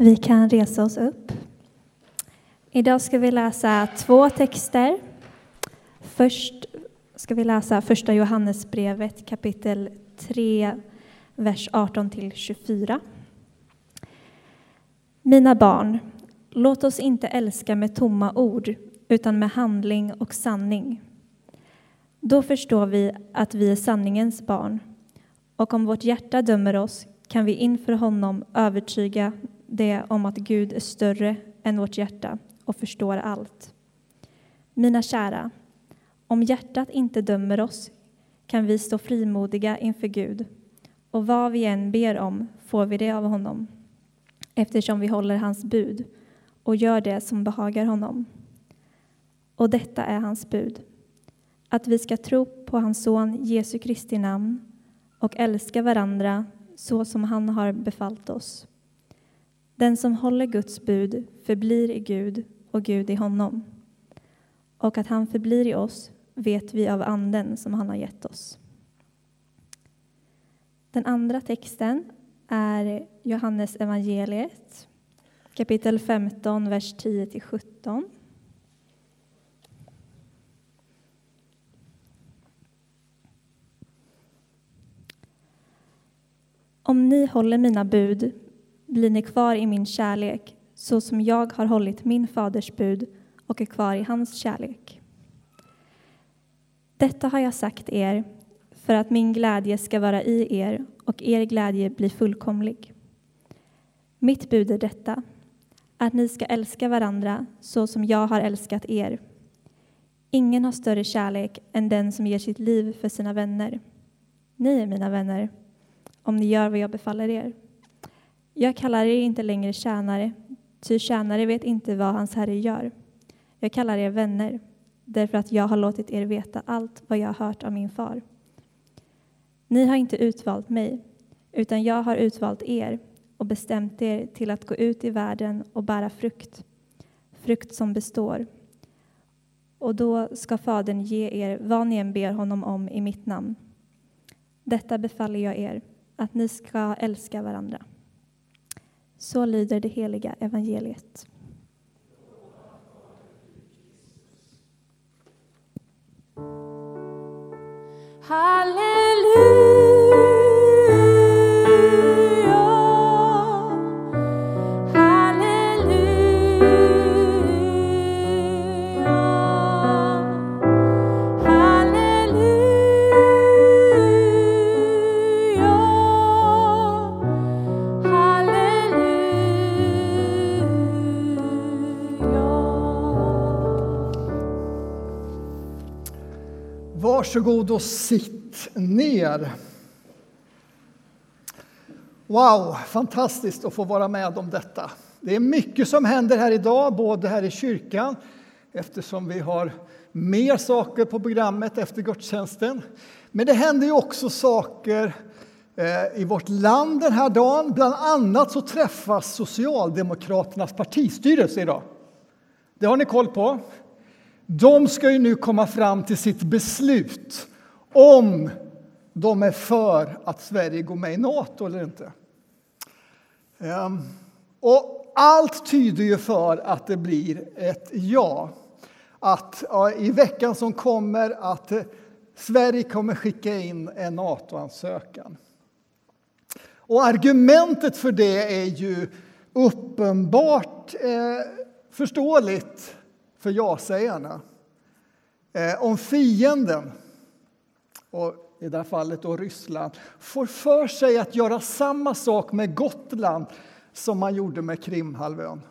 Vi kan resa oss upp. Idag ska vi läsa två texter. Först ska vi läsa Första Johannesbrevet kapitel 3, vers 18-24. Mina barn, låt oss inte älska med tomma ord utan med handling och sanning. Då förstår vi att vi är sanningens barn och om vårt hjärta dömer oss kan vi inför honom övertyga det om att Gud är större än vårt hjärta och förstår allt. Mina kära, om hjärtat inte dömer oss kan vi stå frimodiga inför Gud och vad vi än ber om får vi det av honom eftersom vi håller hans bud och gör det som behagar honom. Och detta är hans bud, att vi ska tro på hans son Jesu Kristi namn och älska varandra så som han har befallt oss. Den som håller Guds bud förblir i Gud och Gud i honom. Och att han förblir i oss vet vi av Anden som han har gett oss. Den andra texten är Johannes evangeliet, kapitel 15, vers 10-17. Om ni håller mina bud blir ni kvar i min kärlek så som jag har hållit min faders bud och är kvar i hans kärlek. Detta har jag sagt er för att min glädje ska vara i er och er glädje bli fullkomlig. Mitt bud är detta, att ni ska älska varandra så som jag har älskat er. Ingen har större kärlek än den som ger sitt liv för sina vänner. Ni är mina vänner, om ni gör vad jag befaller er. Jag kallar er inte längre tjänare, ty tjänare vet inte vad hans herre gör. Jag kallar er vänner, därför att jag har låtit er veta allt vad jag har hört av min far. Ni har inte utvalt mig, utan jag har utvalt er och bestämt er till att gå ut i världen och bära frukt, frukt som består. Och då ska Fadern ge er vad ni än ber honom om i mitt namn. Detta befaller jag er, att ni ska älska varandra. Så lyder det heliga evangeliet. Varsågod och sitt ner. Wow, fantastiskt att få vara med om detta. Det är mycket som händer här idag, både här i kyrkan eftersom vi har mer saker på programmet efter gudstjänsten. Men det händer ju också saker eh, i vårt land den här dagen. Bland annat så träffas Socialdemokraternas partistyrelse idag. Det har ni koll på. De ska ju nu komma fram till sitt beslut om de är för att Sverige går med i Nato eller inte. Ehm, och allt tyder ju för att det blir ett ja. Att i veckan som kommer att eh, Sverige kommer skicka in en NATO-ansökan. Och argumentet för det är ju uppenbart eh, förståeligt för ja-sägarna. Eh, om fienden, och i det här fallet då Ryssland, får för sig att göra samma sak med Gotland som man gjorde med Krimhalvön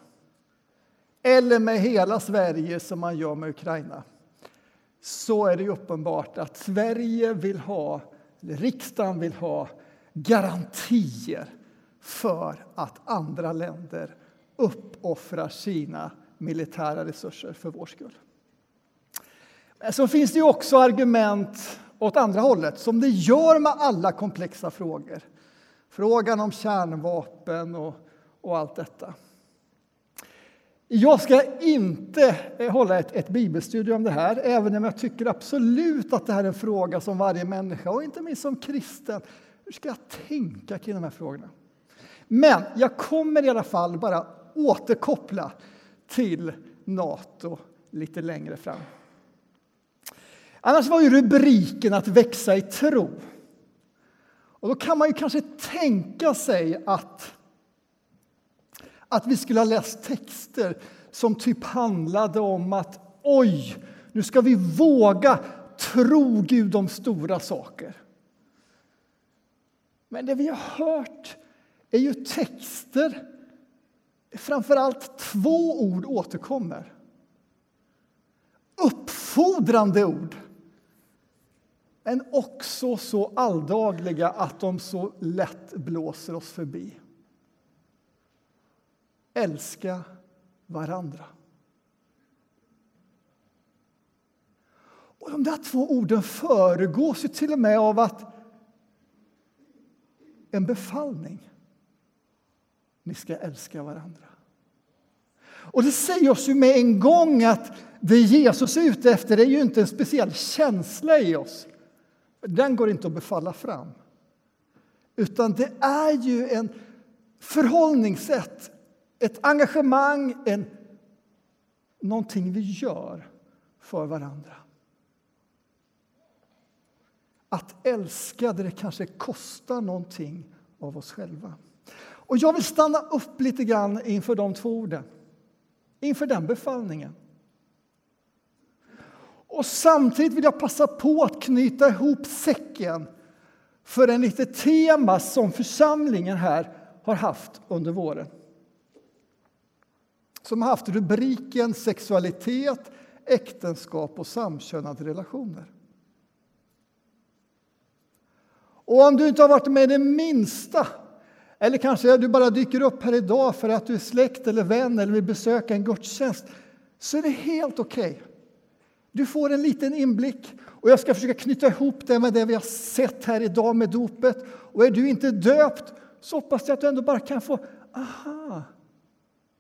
eller med hela Sverige som man gör med Ukraina så är det uppenbart att Sverige vill ha, eller riksdagen vill ha garantier för att andra länder uppoffrar sina militära resurser för vår skull. Men så finns det också argument åt andra hållet, som det gör med alla komplexa frågor. Frågan om kärnvapen och, och allt detta. Jag ska inte eh, hålla ett, ett bibelstudium om det här, även om jag tycker absolut att det här är en fråga som varje människa, och inte minst som kristen, hur ska jag tänka kring de här frågorna? Men jag kommer i alla fall bara återkoppla till Nato lite längre fram. Annars var ju rubriken att växa i tro. Och då kan man ju kanske tänka sig att, att vi skulle ha läst texter som typ handlade om att oj, nu ska vi våga tro Gud om stora saker. Men det vi har hört är ju texter framför allt två ord återkommer. Uppfordrande ord, men också så alldagliga att de så lätt blåser oss förbi. Älska varandra. Och de där två orden föregås ju till och med av att en befallning. Ni ska älska varandra. Och det säger oss ju med en gång att det Jesus är ute efter är ju inte en speciell känsla i oss. Den går inte att befalla fram. Utan det är ju en förhållningssätt, ett engagemang, en, någonting vi gör för varandra. Att älska där det kanske kostar någonting av oss själva. Och jag vill stanna upp lite grann inför de två orden, inför den befallningen. Och samtidigt vill jag passa på att knyta ihop säcken för en litet tema som församlingen här har haft under våren. Som har haft rubriken sexualitet, äktenskap och samkönade relationer. Och om du inte har varit med det minsta eller kanske du bara dyker upp här idag för att du är släkt eller vän eller vill besöka en gudstjänst så är det helt okej. Okay. Du får en liten inblick och jag ska försöka knyta ihop det med det vi har sett här idag med dopet. Och är du inte döpt så hoppas jag att du ändå bara kan få, aha,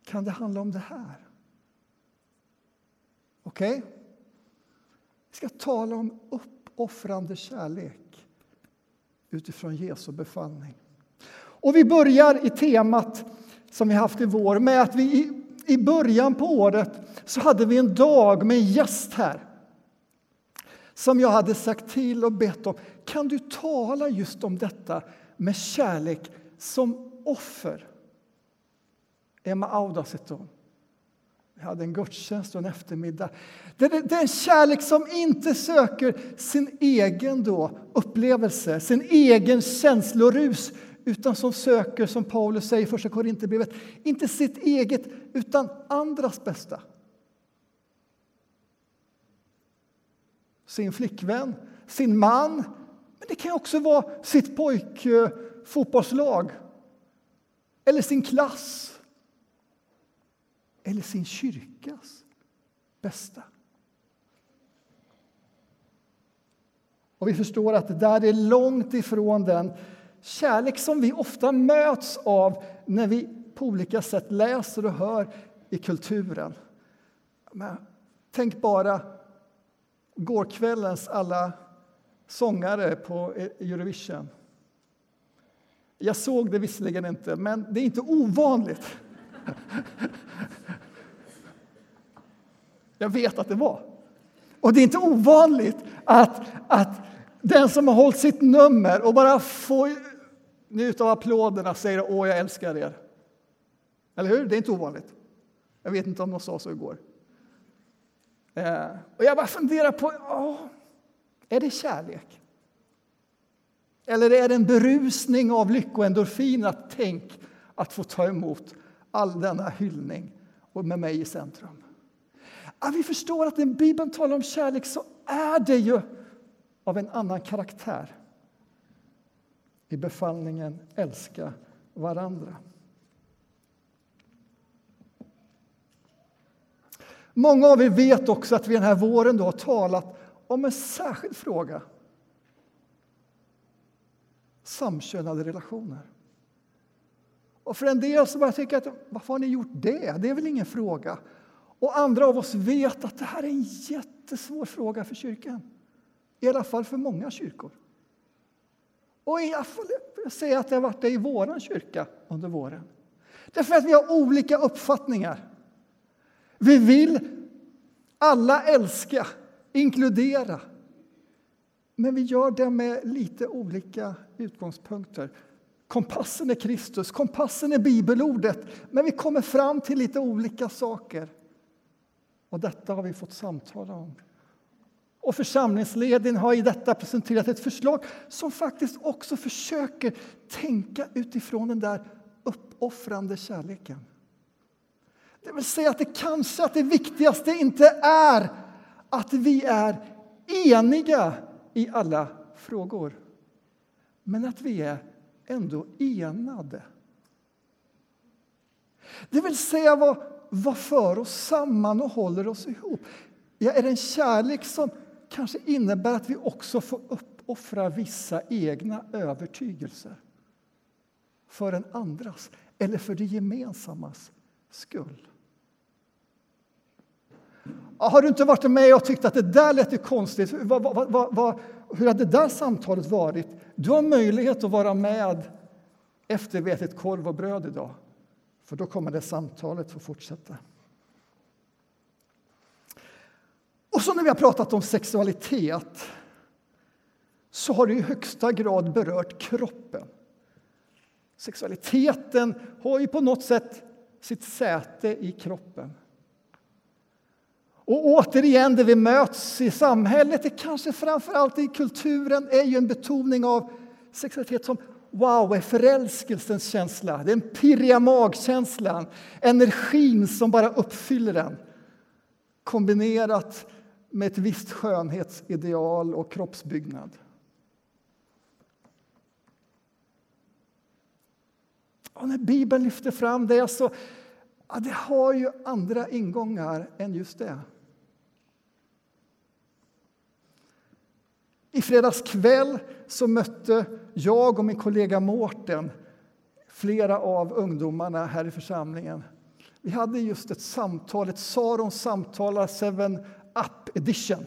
kan det handla om det här? Okej? Okay? Vi ska tala om uppoffrande kärlek utifrån Jesu befallning. Och vi börjar i temat som vi haft i vår med att vi i, i början på året så hade vi en dag med en gäst här som jag hade sagt till och bett om. Kan du tala just om detta med kärlek som offer? Emma Audaseton. Vi hade en gudstjänst och en eftermiddag. Det är en kärlek som inte söker sin egen då upplevelse, sin egen känslorus utan som söker, som Paulus säger i Första Korinthierbrevet, inte sitt eget utan andras bästa. Sin flickvän, sin man, men det kan också vara sitt pojkfotbollslag eh, eller sin klass eller sin kyrkas bästa. Och vi förstår att det där är långt ifrån den Kärlek som vi ofta möts av när vi på olika sätt läser och hör i kulturen. Men tänk bara gårkvällens alla sångare på Eurovision. Jag såg det visserligen inte, men det är inte ovanligt. Jag vet att det var. Och det är inte ovanligt att, att den som har hållit sitt nummer och bara får njut av applåderna säger åh, jag älskar er. Eller hur? Det är inte ovanligt. Jag vet inte om de sa så igår. Eh, och jag bara funderar på, åh, är det kärlek? Eller är det en berusning av lyckoendorfin att tänk att få ta emot all denna hyllning och med mig i centrum? Att vi förstår att när Bibeln talar om kärlek så är det ju av en annan karaktär i befallningen älska varandra. Många av er vet också att vi den här våren då har talat om en särskild fråga. Samkönade relationer. Och för en del så bara tycker att varför har ni gjort det? Det är väl ingen fråga. Och andra av oss vet att det här är en jättesvår fråga för kyrkan. I alla fall för många kyrkor. Och i alla fall, jag säger att det har varit det i vår kyrka under våren. Därför att vi har olika uppfattningar. Vi vill alla älska, inkludera. Men vi gör det med lite olika utgångspunkter. Kompassen är Kristus, kompassen är bibelordet, men vi kommer fram till lite olika saker. Och detta har vi fått samtala om. Och församlingsledningen har i detta presenterat ett förslag som faktiskt också försöker tänka utifrån den där uppoffrande kärleken. Det vill säga att det kanske att det viktigaste inte är att vi är eniga i alla frågor, men att vi är ändå enade. Det vill säga vad, vad för oss samman och håller oss ihop. Ja, är det en kärlek som kanske innebär att vi också får uppoffra vissa egna övertygelser för en andras eller för det gemensammas skull. Har du inte varit med och tyckt att det där lät konstigt? Vad, vad, vad, hur hade det där samtalet varit? Du har möjlighet att vara med efter vi ätit korv och bröd idag. För då kommer det samtalet få fortsätta. Också när vi har pratat om sexualitet så har det i högsta grad berört kroppen. Sexualiteten har ju på något sätt sitt säte i kroppen. Och återigen, det vi möts i samhället, det kanske framför allt i kulturen, är ju en betoning av sexualitet som wow, är förälskelsens känsla. Den pirriga magkänslan, energin som bara uppfyller den. Kombinerat med ett visst skönhetsideal och kroppsbyggnad. Och när Bibeln lyfter fram det så ja, det har ju andra ingångar än just det. I fredags kväll så mötte jag och min kollega Mårten flera av ungdomarna här i församlingen. Vi hade just ett samtal, ett Sarons samtal, Seven app-edition,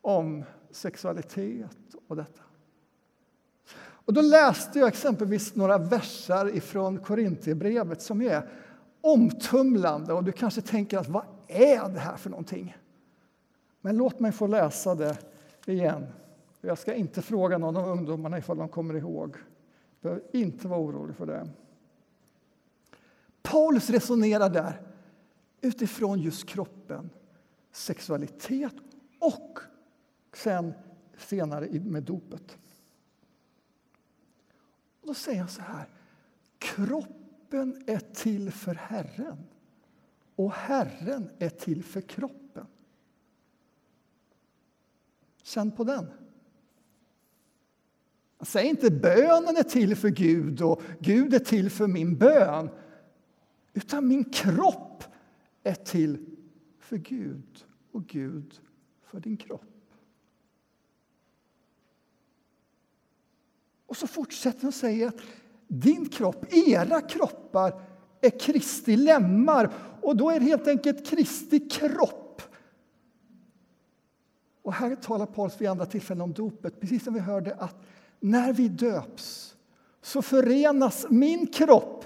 om sexualitet och detta. Och då läste jag exempelvis några versar från Korintierbrevet som är omtumlande. Och du kanske tänker att vad är det här för någonting? Men låt mig få läsa det igen. Jag ska inte fråga någon av ungdomarna ifall de kommer ihåg. Du behöver inte vara orolig för det. Paulus resonerar där utifrån just kroppen, sexualitet och sen senare med dopet. Och då säger jag så här. Kroppen är till för Herren och Herren är till för kroppen. Känn på den. Säg inte bönen är till för Gud och Gud är till för min bön. Utan min kropp är till för Gud och Gud för din kropp. Och så fortsätter han och säger att din kropp, era kroppar, är Kristi lemmar. Och då är det helt enkelt Kristi kropp och här talar Paulus vid andra tillfällen om dopet, precis som vi hörde att när vi döps så förenas min kropp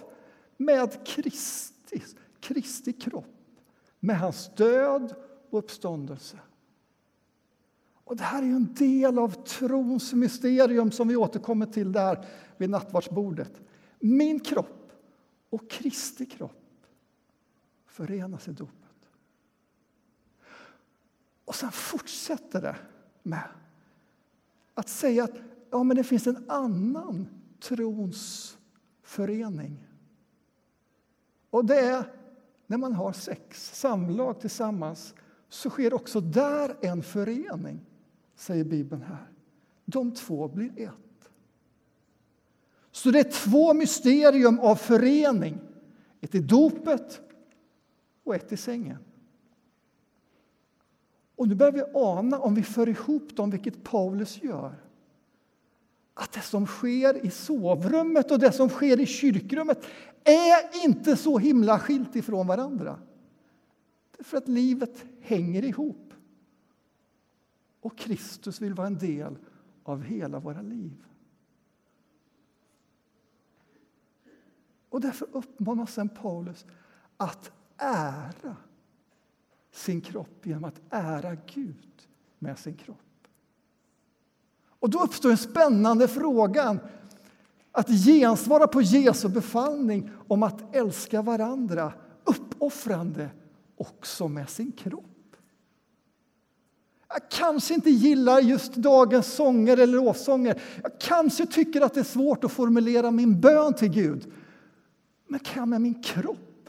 med Kristi, Kristi kropp, med hans död och uppståndelse. Och det här är en del av trons mysterium som vi återkommer till där vid nattvardsbordet. Min kropp och Kristi kropp förenas i dopet. Och sen fortsätter det med att säga att ja, men det finns en annan trons förening. Och det är när man har sex, samlag tillsammans, så sker också där en förening, säger Bibeln här. De två blir ett. Så det är två mysterium av förening. Ett i dopet och ett i sängen. Och nu börjar vi ana, om vi för ihop dem, vilket Paulus gör att det som sker i sovrummet och det som sker i kyrkrummet är inte så himla skilt ifrån varandra. Därför att livet hänger ihop. Och Kristus vill vara en del av hela våra liv. Och därför uppmanar sen Paulus att ära sin kropp genom att ära Gud med sin kropp. Och då uppstår en spännande fråga att gensvara på Jesu befallning om att älska varandra uppoffrande också med sin kropp. Jag kanske inte gillar just dagens sånger eller lovsånger. Jag kanske tycker att det är svårt att formulera min bön till Gud. Men kan jag med min kropp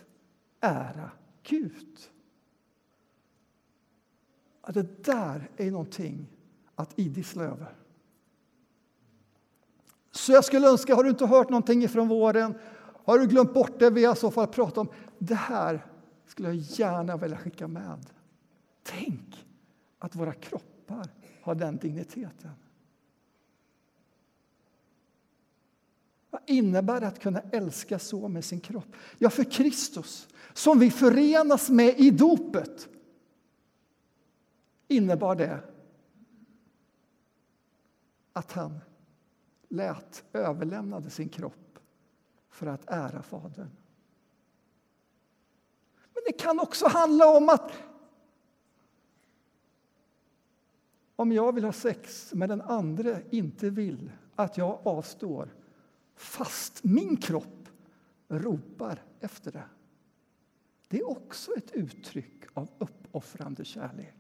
ära Gud? Ja, det där är någonting att idissla över. Så jag skulle önska, har du inte hört någonting ifrån våren, har du glömt bort det vi har så fall pratat om, det här skulle jag gärna vilja skicka med. Tänk att våra kroppar har den digniteten. Vad innebär det att kunna älska så med sin kropp? Ja, för Kristus, som vi förenas med i dopet innebar det att han lät, överlämnade sin kropp för att ära Fadern. Men det kan också handla om att om jag vill ha sex men den andra inte vill, att jag avstår fast min kropp ropar efter det. Det är också ett uttryck av uppoffrande kärlek.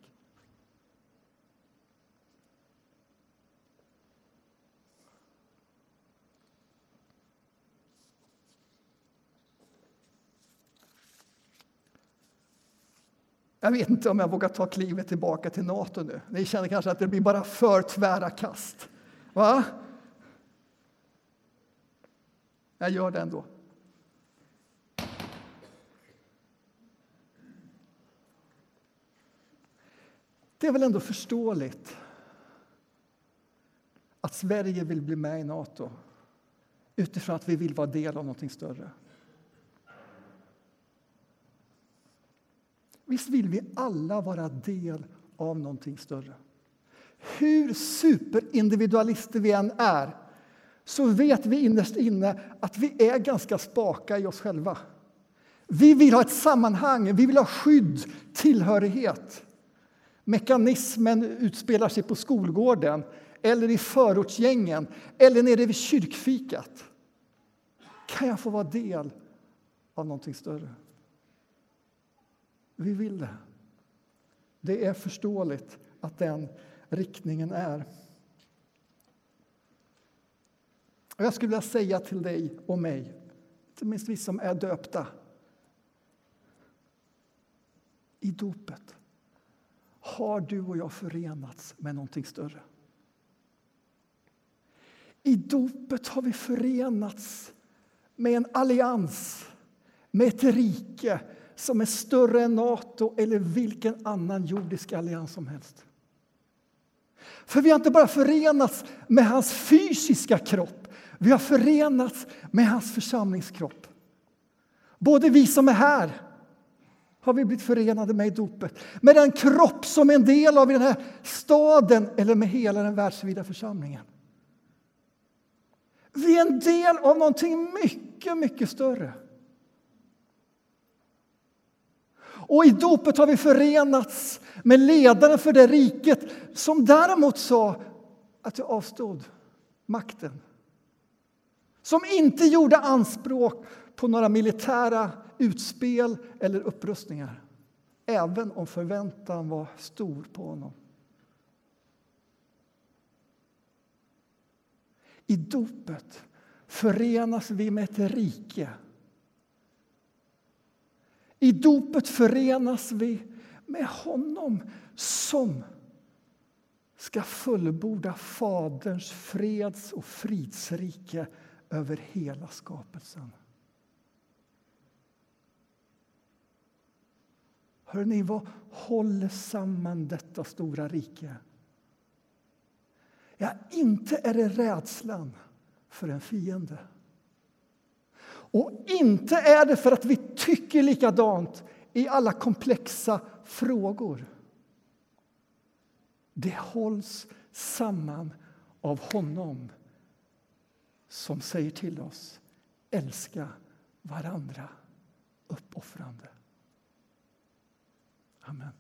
Jag vet inte om jag vågar ta klivet tillbaka till Nato nu. Ni känner kanske att det blir bara för tvära kast. Va? Jag gör det ändå. Det är väl ändå förståeligt att Sverige vill bli med i Nato utifrån att vi vill vara del av någonting större. Visst vill vi alla vara del av någonting större. Hur superindividualister vi än är så vet vi innerst inne att vi är ganska spaka i oss själva. Vi vill ha ett sammanhang, vi vill ha skydd, tillhörighet. Mekanismen utspelar sig på skolgården eller i förortsgängen eller nere vid kyrkfikat. Kan jag få vara del av någonting större? Vi vill det. Det är förståeligt att den riktningen är. Och jag skulle vilja säga till dig och mig, inte minst vi som är döpta i dopet har du och jag förenats med någonting större. I dopet har vi förenats med en allians, med ett rike som är större än Nato eller vilken annan jordisk allians som helst. För vi har inte bara förenats med hans fysiska kropp, vi har förenats med hans församlingskropp. Både vi som är här har vi blivit förenade med i dopet, med den kropp som är en del av den här staden eller med hela den världsvida församlingen. Vi är en del av någonting mycket, mycket större. Och i dopet har vi förenats med ledaren för det riket som däremot sa att jag avstod makten. Som inte gjorde anspråk på några militära utspel eller upprustningar även om förväntan var stor på honom. I dopet förenas vi med ett rike i dopet förenas vi med honom som ska fullborda Faderns freds och fridsrike över hela skapelsen. Hör ni, vad håller samman detta stora rike? Ja, inte är det rädslan för en fiende. Och inte är det för att vi tycker likadant i alla komplexa frågor. Det hålls samman av honom som säger till oss älska varandra uppoffrande. Amen.